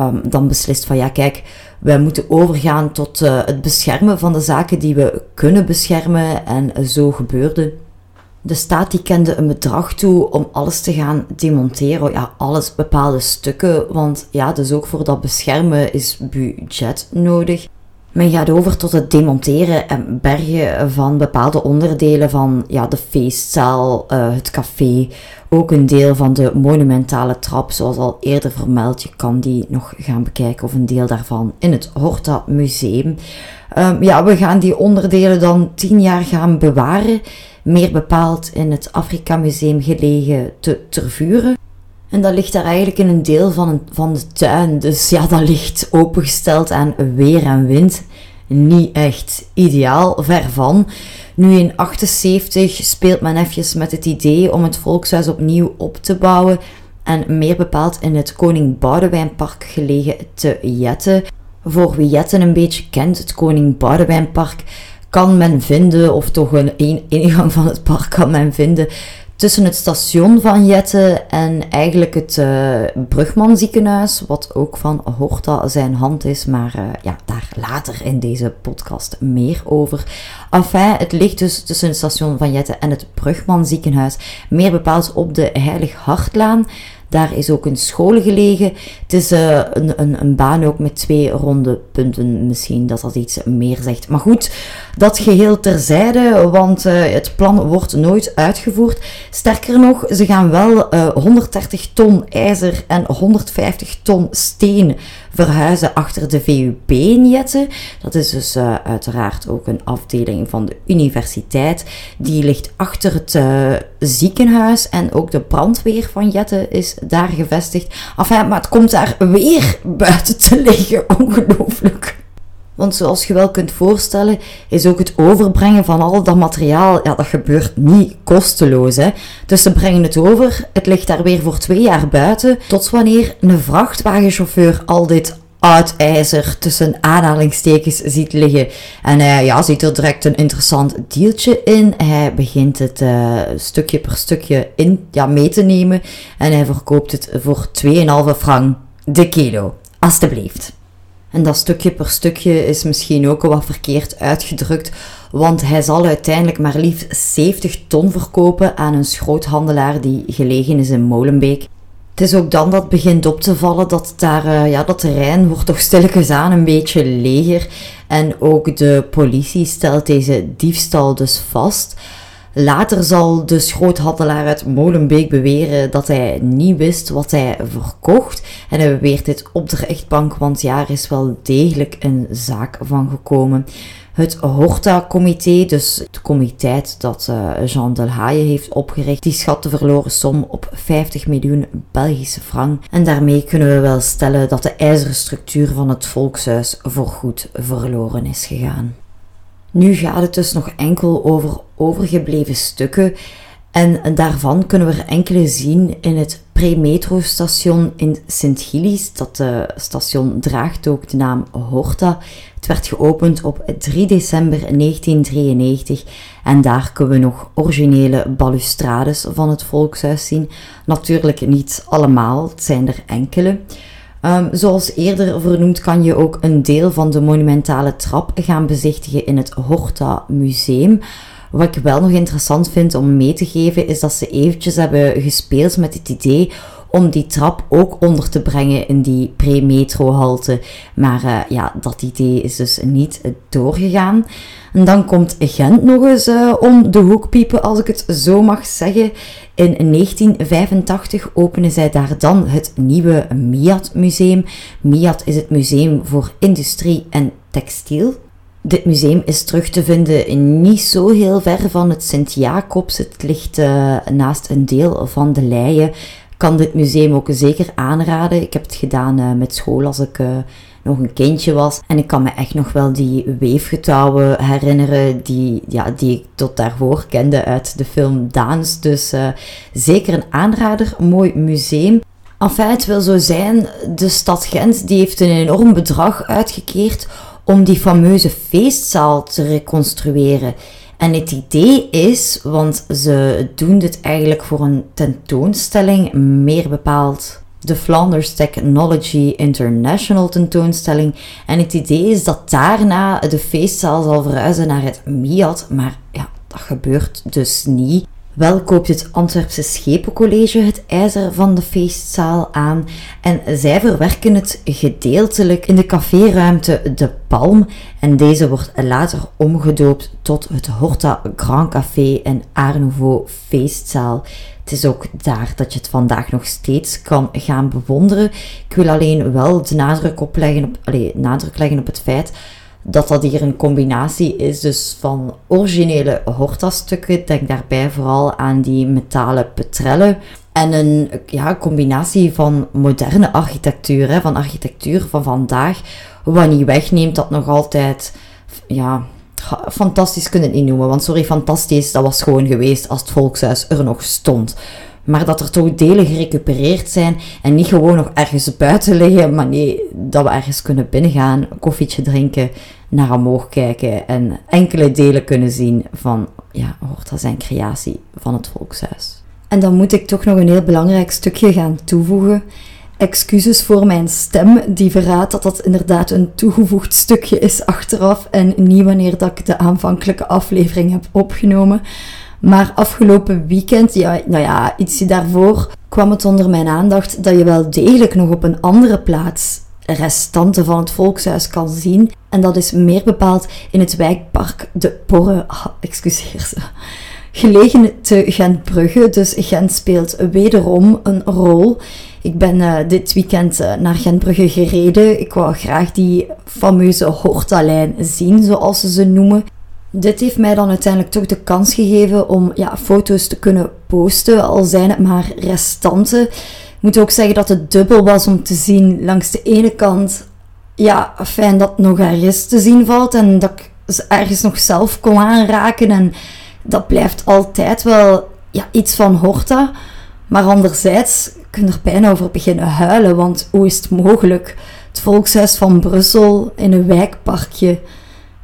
um, dan beslist van ja kijk, wij moeten overgaan tot uh, het beschermen van de zaken die we kunnen beschermen en zo gebeurde. De staat die kende een bedrag toe om alles te gaan demonteren. Ja, alles, bepaalde stukken. Want ja, dus ook voor dat beschermen is budget nodig. Men gaat over tot het demonteren en bergen van bepaalde onderdelen van ja, de feestzaal, uh, het café. Ook een deel van de monumentale trap, zoals al eerder vermeld. Je kan die nog gaan bekijken of een deel daarvan in het Horta Museum. Um, ja, we gaan die onderdelen dan tien jaar gaan bewaren meer bepaald in het Afrika Museum gelegen te Tervuren. En dat ligt daar eigenlijk in een deel van, een, van de tuin. Dus ja, dat ligt opengesteld aan weer en wind. Niet echt ideaal, ver van. Nu in 78 speelt men even met het idee om het volkshuis opnieuw op te bouwen. En meer bepaald in het Koning Boudewijnpark gelegen te Jetten. Voor wie Jetten een beetje kent, het Koning Boudewijnpark kan men vinden, of toch een, ingang van het park kan men vinden, tussen het station van Jette en eigenlijk het uh, Brugman ziekenhuis, wat ook van Horta zijn hand is, maar uh, ja, daar later in deze podcast meer over. Enfin, het ligt dus tussen het station van Jette en het Brugman ziekenhuis, meer bepaald op de Heilig Hartlaan. Daar is ook een school gelegen. Het is uh, een, een, een, baan ook met twee ronde punten. Misschien dat dat iets meer zegt. Maar goed, dat geheel terzijde, want uh, het plan wordt nooit uitgevoerd. Sterker nog, ze gaan wel uh, eh, 130 ton ijzer en 150 ton steen verhuizen achter de VUB in Jette. Dat is dus uh, uiteraard ook een afdeling van de universiteit. Die ligt achter het uh, ziekenhuis en ook de brandweer van Jette is daar gevestigd. Enfin, maar het komt daar weer buiten te liggen. Ongelooflijk. Want zoals je wel kunt voorstellen, is ook het overbrengen van al dat materiaal, ja, dat gebeurt niet kosteloos. Hè? Dus ze brengen het over, het ligt daar weer voor twee jaar buiten, tot wanneer een vrachtwagenchauffeur al dit oud ijzer tussen aanhalingstekens ziet liggen. En hij ja, ziet er direct een interessant deeltje in. Hij begint het uh, stukje per stukje in, ja, mee te nemen en hij verkoopt het voor 2,5 frank de kilo. Alsjeblieft. En dat stukje per stukje is misschien ook wat verkeerd uitgedrukt, want hij zal uiteindelijk maar liefst 70 ton verkopen aan een schroothandelaar die gelegen is in Molenbeek. Het is ook dan dat begint op te vallen dat daar, uh, ja, dat terrein wordt toch stilletjes aan een beetje leger. En ook de politie stelt deze diefstal dus vast. Later zal de schroothandelaar uit Molenbeek beweren dat hij niet wist wat hij verkocht. En hij beweert dit op de rechtbank, want ja, er is wel degelijk een zaak van gekomen. Het Horta-comité, dus het comité dat uh, Jean Delhaye heeft opgericht, die schat de verloren som op 50 miljoen Belgische frank. En daarmee kunnen we wel stellen dat de ijzeren structuur van het volkshuis voorgoed verloren is gegaan. Nu gaat het dus nog enkel over overgebleven stukken en daarvan kunnen we er enkele zien in het pre-metro-station in Sint-Gilles. Dat uh, station draagt ook de naam Horta. Het werd geopend op 3 december 1993 en daar kunnen we nog originele balustrades van het volkshuis zien. Natuurlijk niet allemaal, het zijn er enkele. Um, zoals eerder vernoemd kan je ook een deel van de monumentale trap gaan bezichtigen in het Horta Museum. Wat ik wel nog interessant vind om mee te geven, is dat ze eventjes hebben gespeeld met het idee om die trap ook onder te brengen in die pre-metro-halte. Maar uh, ja, dat idee is dus niet doorgegaan. En dan komt Gent nog eens uh, om de hoek piepen, als ik het zo mag zeggen. In 1985 openen zij daar dan het nieuwe MIAT Museum. MIAT is het Museum voor Industrie en Textiel. Dit museum is terug te vinden niet zo heel ver van het Sint-Jacobs. Het ligt uh, naast een deel van de Leien. Kan dit museum ook zeker aanraden. Ik heb het gedaan uh, met school als ik uh, nog een kindje was. En ik kan me echt nog wel die weefgetouwen herinneren die, ja, die ik tot daarvoor kende uit de film Daans. Dus zeker een aanrader. Mooi museum. Enfin, het wil zo zijn, de stad Gent die heeft een enorm bedrag uitgekeerd om die fameuze feestzaal te reconstrueren. En het idee is, want ze doen dit eigenlijk voor een tentoonstelling, meer bepaald de Flanders Technology International tentoonstelling. En het idee is dat daarna de feestzaal zal verhuizen naar het MIAT, maar ja, dat gebeurt dus niet. Wel koopt het Antwerpse Schepencollege het ijzer van de feestzaal aan en zij verwerken het gedeeltelijk in de caféruimte De Palm en deze wordt later omgedoopt tot het Horta Grand Café en Art Nouveau feestzaal. Het is ook daar dat je het vandaag nog steeds kan gaan bewonderen. Ik wil alleen wel de nadruk, opleggen op, nadruk leggen op het feit dat dat hier een combinatie is dus van originele horta-stukken. Denk daarbij vooral aan die metalen petrellen. En een ja, combinatie van moderne architectuur, hè, van architectuur van vandaag. Wat niet wegneemt dat nog altijd, ja, fantastisch kunnen het niet noemen. Want sorry, fantastisch, dat was gewoon geweest als het volkshuis er nog stond. Maar dat er toch delen gerecupereerd zijn en niet gewoon nog ergens buiten liggen, maar nee, dat we ergens kunnen binnengaan, koffietje drinken, naar omhoog kijken en enkele delen kunnen zien van, ja, Horta zijn creatie van het volkshuis. En dan moet ik toch nog een heel belangrijk stukje gaan toevoegen. Excuses voor mijn stem, die verraadt dat dat inderdaad een toegevoegd stukje is achteraf en niet wanneer dat ik de aanvankelijke aflevering heb opgenomen. Maar afgelopen weekend, ja, nou ja, ietsje daarvoor, kwam het onder mijn aandacht dat je wel degelijk nog op een andere plaats restanten van het volkshuis kan zien. En dat is meer bepaald in het wijkpark De Porre. Ah, excuseer ze. Gelegen te Gentbrugge, dus Gent speelt wederom een rol. Ik ben uh, dit weekend uh, naar Gentbrugge gereden. Ik wou graag die fameuze Hortalijn zien, zoals ze ze noemen. Dit heeft mij dan uiteindelijk toch de kans gegeven om ja, foto's te kunnen posten, al zijn het maar restanten. Ik moet ook zeggen dat het dubbel was om te zien langs de ene kant, ja, fijn dat nog ergens te zien valt en dat ik ze ergens nog zelf kon aanraken. En dat blijft altijd wel ja, iets van Horta. Maar anderzijds kun je er bijna over beginnen huilen, want hoe is het mogelijk? Het volkshuis van Brussel in een wijkparkje.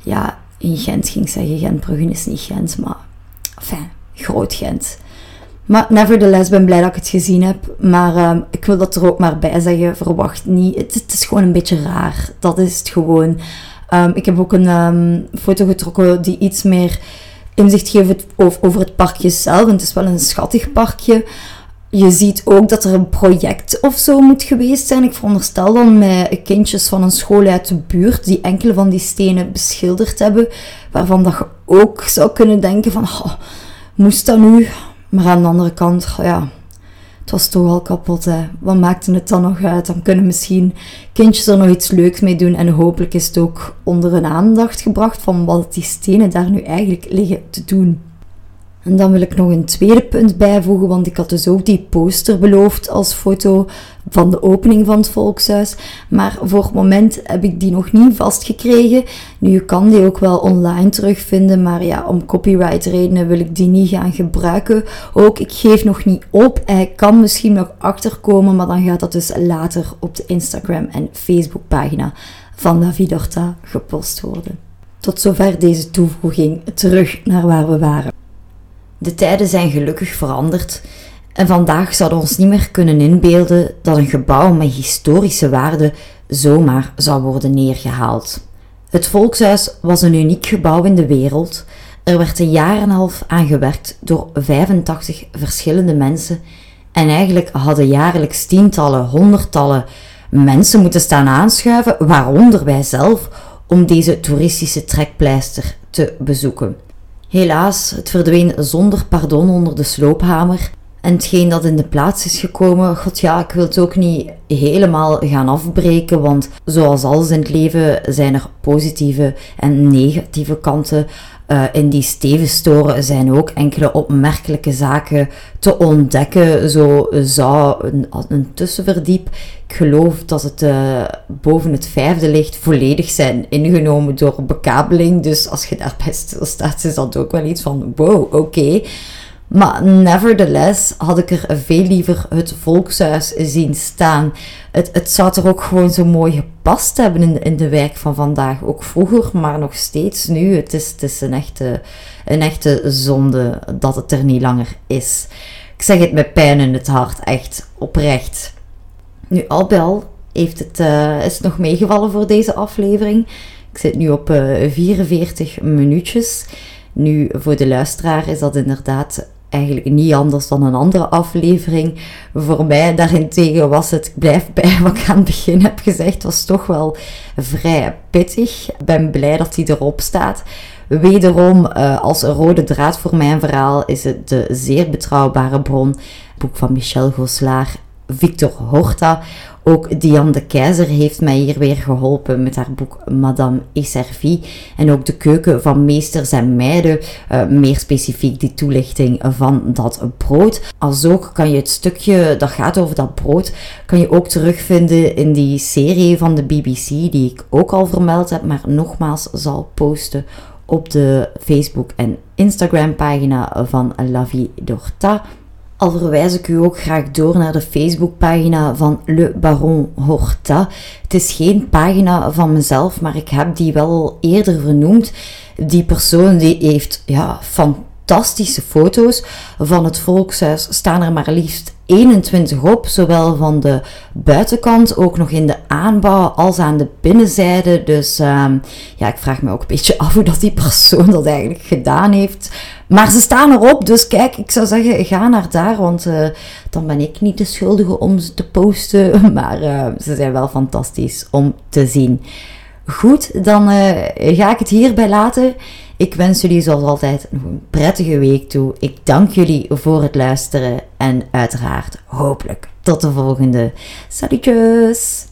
Ja, in Gent ging zeggen. Gentbrugge is niet Gent, maar enfin, groot Gent. Maar nevertheless, ben blij dat ik het gezien heb. Maar um, ik wil dat er ook maar bij zeggen. Verwacht niet. Het, is gewoon een beetje raar. Dat is het gewoon. Um, ik heb ook een um, foto getrokken die iets meer inzicht geeft over het parkje zelf. En het is wel een schattig parkje je ziet ook dat er een project of zo moet geweest zijn. Ik veronderstel dan met kindjes van een school uit de buurt die enkele van die stenen beschilderd hebben. Waarvan dat je ook zou kunnen denken van... Moest dat nu? Maar aan de andere kant, ja, het was toch al kapot. Hè. Wat maakte het dan nog uit? Dan kunnen misschien kindjes er nog iets leuks mee doen. En hopelijk is het ook onder een aandacht gebracht van wat die stenen daar nu eigenlijk liggen te doen. En dan wil ik nog een tweede punt bijvoegen, want ik had dus ook die poster beloofd als foto van de opening van het Volkshuis. Maar voor het moment heb ik die nog niet vastgekregen. Nu, je kan die ook wel online terugvinden, maar ja, om copyright redenen wil ik die niet gaan gebruiken. Ook, ik geef nog niet op. Hij kan misschien nog achterkomen, maar dan gaat dat dus later op de Instagram en Facebook pagina van David Horta gepost worden. Tot zover deze toevoeging terug naar waar we waren. De tijden zijn gelukkig veranderd en vandaag zouden we ons niet meer kunnen inbeelden dat een gebouw met historische waarde zomaar zou worden neergehaald. Het Volkshuis was een uniek gebouw in de wereld. Er werd een jaar en een half aan gewerkt door 85 verschillende mensen en eigenlijk hadden jaarlijks tientallen, honderdtallen mensen moeten staan aanschuiven, waaronder wij zelf, om deze toeristische trekpleister te bezoeken. Helaas, het verdween zonder pardon onder de sloophamer. En hetgeen dat in de plaats is gekomen, god ja, ik wil het ook niet helemaal gaan afbreken, want zoals alles in het leven zijn er positieve en negatieve kanten. In die stevenstoren zijn ook enkele opmerkelijke zaken te ontdekken. Zo zou een, tussenverdiep, ik geloof dat het uh, boven het vijfde licht, volledig zijn ingenomen door bekabeling. Dus als je daarbij stilstaat, is dat ook wel iets van wow, oké. Maar nevertheless had ik er veel liever het volkshuis zien staan. Het, het zou er ook gewoon zo mooi gepast hebben in, in de wijk van vandaag. Ook vroeger, maar nog steeds nu. Het is, het een, echte, een echte zonde dat het er niet langer is. Ik zeg het met pijn in het hart, echt oprecht. Nu, al bij al heeft het, uh, is het nog meegevallen voor deze aflevering. Ik zit nu op uh, eh, 44 minuutjes. Nu, voor de luisteraar is dat inderdaad eigenlijk niet anders dan een andere aflevering. Voor mij daarentegen was het, ik blijf bij wat ik aan het begin heb gezegd, was toch wel vrij pittig. Ik ben blij dat hij erop staat. Wederom, uh, als rode draad voor mijn verhaal is het de zeer betrouwbare bron, boek van Michel Goslaar, Victor Horta. Ook Diane de Keizer heeft mij hier weer geholpen met haar boek Madame et Servie. En ook de keuken van meesters en meiden, uh, meer specifiek die toelichting van dat brood. Als ook kan je het stukje dat gaat over dat brood, kan je ook terugvinden in die serie van de BBC, die ik ook al vermeld heb, maar nogmaals zal posten op de Facebook en Instagram pagina van La Vie. Al verwijs ik u ook graag door naar de Facebookpagina van Le Baron Horta. Het is geen pagina van mezelf, maar ik heb die wel eerder vernoemd. Die persoon die heeft ja, fantastische foto's van het volkshuis. Staan er maar liefst 21 op, zowel van de buitenkant, ook nog in de aanbouw, als aan de binnenzijde. Dus um, ja, ik vraag me ook een beetje af hoe dat die persoon dat eigenlijk gedaan heeft. Maar ze staan erop, dus kijk, ik zou zeggen, ga naar daar, want uh, dan ben ik niet de schuldige om ze te posten. Maar uh, ze zijn wel fantastisch om te zien. Goed, dan uh, ga ik het hierbij laten. Ik wens jullie zoals altijd een prettige week toe. Ik dank jullie voor het luisteren en uiteraard hopelijk tot de volgende. Salutjes!